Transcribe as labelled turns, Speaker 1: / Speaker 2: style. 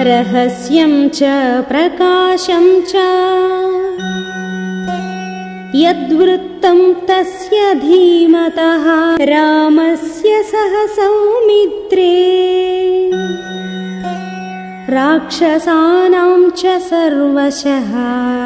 Speaker 1: रहस्यं च प्रकाशं च। यद्वृत्तं तस्य धीमतः रामस्य सह सौमित्रे राक्षसानां च सर्वशः।